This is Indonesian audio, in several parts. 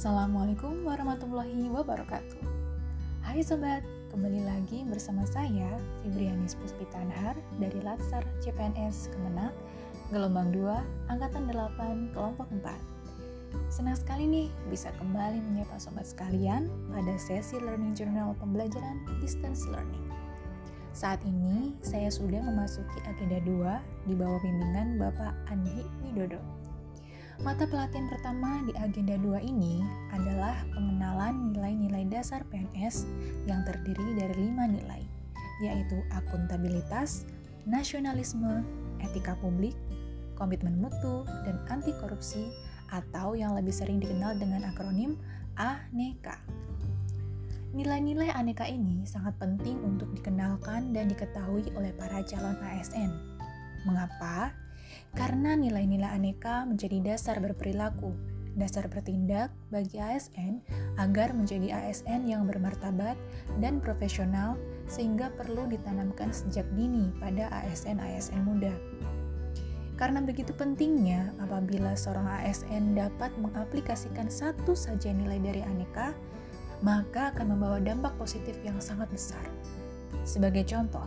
Assalamualaikum warahmatullahi wabarakatuh. Hai sobat, kembali lagi bersama saya Fibrianis Puspitanhar dari Latsar CPNS Kemenak, gelombang 2, angkatan 8, kelompok 4. Senang sekali nih bisa kembali menyapa sobat sekalian pada sesi Learning Journal pembelajaran Distance Learning. Saat ini saya sudah memasuki agenda 2 di bawah bimbingan Bapak Andi Widodo. Mata pelatihan pertama di agenda 2 ini adalah pengenalan nilai-nilai dasar PNS yang terdiri dari lima nilai, yaitu akuntabilitas, nasionalisme, etika publik, komitmen mutu, dan anti korupsi atau yang lebih sering dikenal dengan akronim ANEKA. Nilai-nilai aneka ini sangat penting untuk dikenalkan dan diketahui oleh para calon ASN. Mengapa? Karena nilai-nilai aneka menjadi dasar berperilaku, dasar bertindak bagi ASN agar menjadi ASN yang bermartabat dan profesional sehingga perlu ditanamkan sejak dini pada ASN-ASN muda. Karena begitu pentingnya apabila seorang ASN dapat mengaplikasikan satu saja nilai dari aneka, maka akan membawa dampak positif yang sangat besar. Sebagai contoh,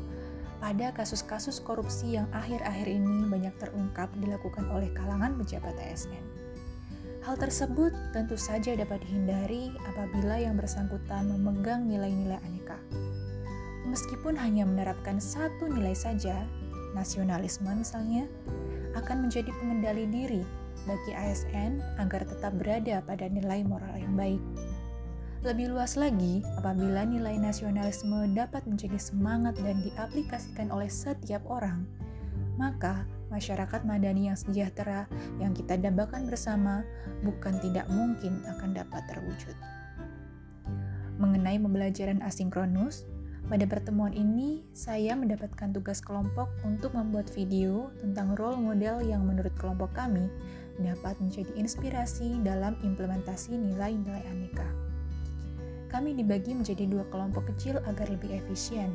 pada kasus-kasus korupsi yang akhir-akhir ini banyak terungkap dilakukan oleh kalangan pejabat ASN. Hal tersebut tentu saja dapat dihindari apabila yang bersangkutan memegang nilai-nilai aneka. Meskipun hanya menerapkan satu nilai saja, nasionalisme misalnya, akan menjadi pengendali diri bagi ASN agar tetap berada pada nilai moral yang baik. Lebih luas lagi, apabila nilai nasionalisme dapat menjadi semangat dan diaplikasikan oleh setiap orang, maka masyarakat madani yang sejahtera yang kita dambakan bersama bukan tidak mungkin akan dapat terwujud. Mengenai pembelajaran asinkronus, pada pertemuan ini saya mendapatkan tugas kelompok untuk membuat video tentang role model yang menurut kelompok kami dapat menjadi inspirasi dalam implementasi nilai-nilai aneka kami dibagi menjadi dua kelompok kecil agar lebih efisien.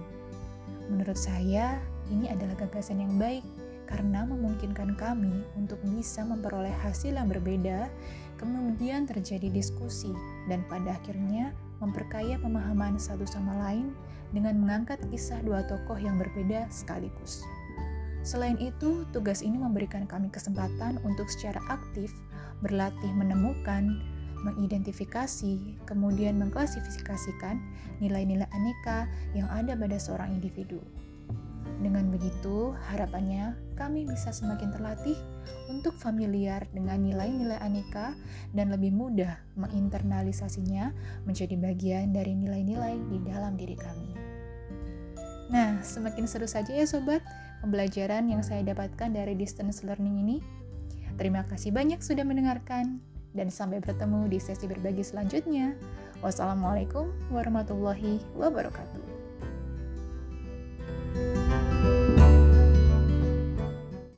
Menurut saya, ini adalah gagasan yang baik karena memungkinkan kami untuk bisa memperoleh hasil yang berbeda, kemudian terjadi diskusi, dan pada akhirnya memperkaya pemahaman satu sama lain dengan mengangkat kisah dua tokoh yang berbeda sekaligus. Selain itu, tugas ini memberikan kami kesempatan untuk secara aktif berlatih menemukan, mengidentifikasi, kemudian mengklasifikasikan nilai-nilai aneka yang ada pada seorang individu. Dengan begitu, harapannya kami bisa semakin terlatih untuk familiar dengan nilai-nilai aneka dan lebih mudah menginternalisasinya menjadi bagian dari nilai-nilai di dalam diri kami. Nah, semakin seru saja ya sobat pembelajaran yang saya dapatkan dari distance learning ini. Terima kasih banyak sudah mendengarkan dan sampai bertemu di sesi berbagi selanjutnya. Wassalamualaikum warahmatullahi wabarakatuh.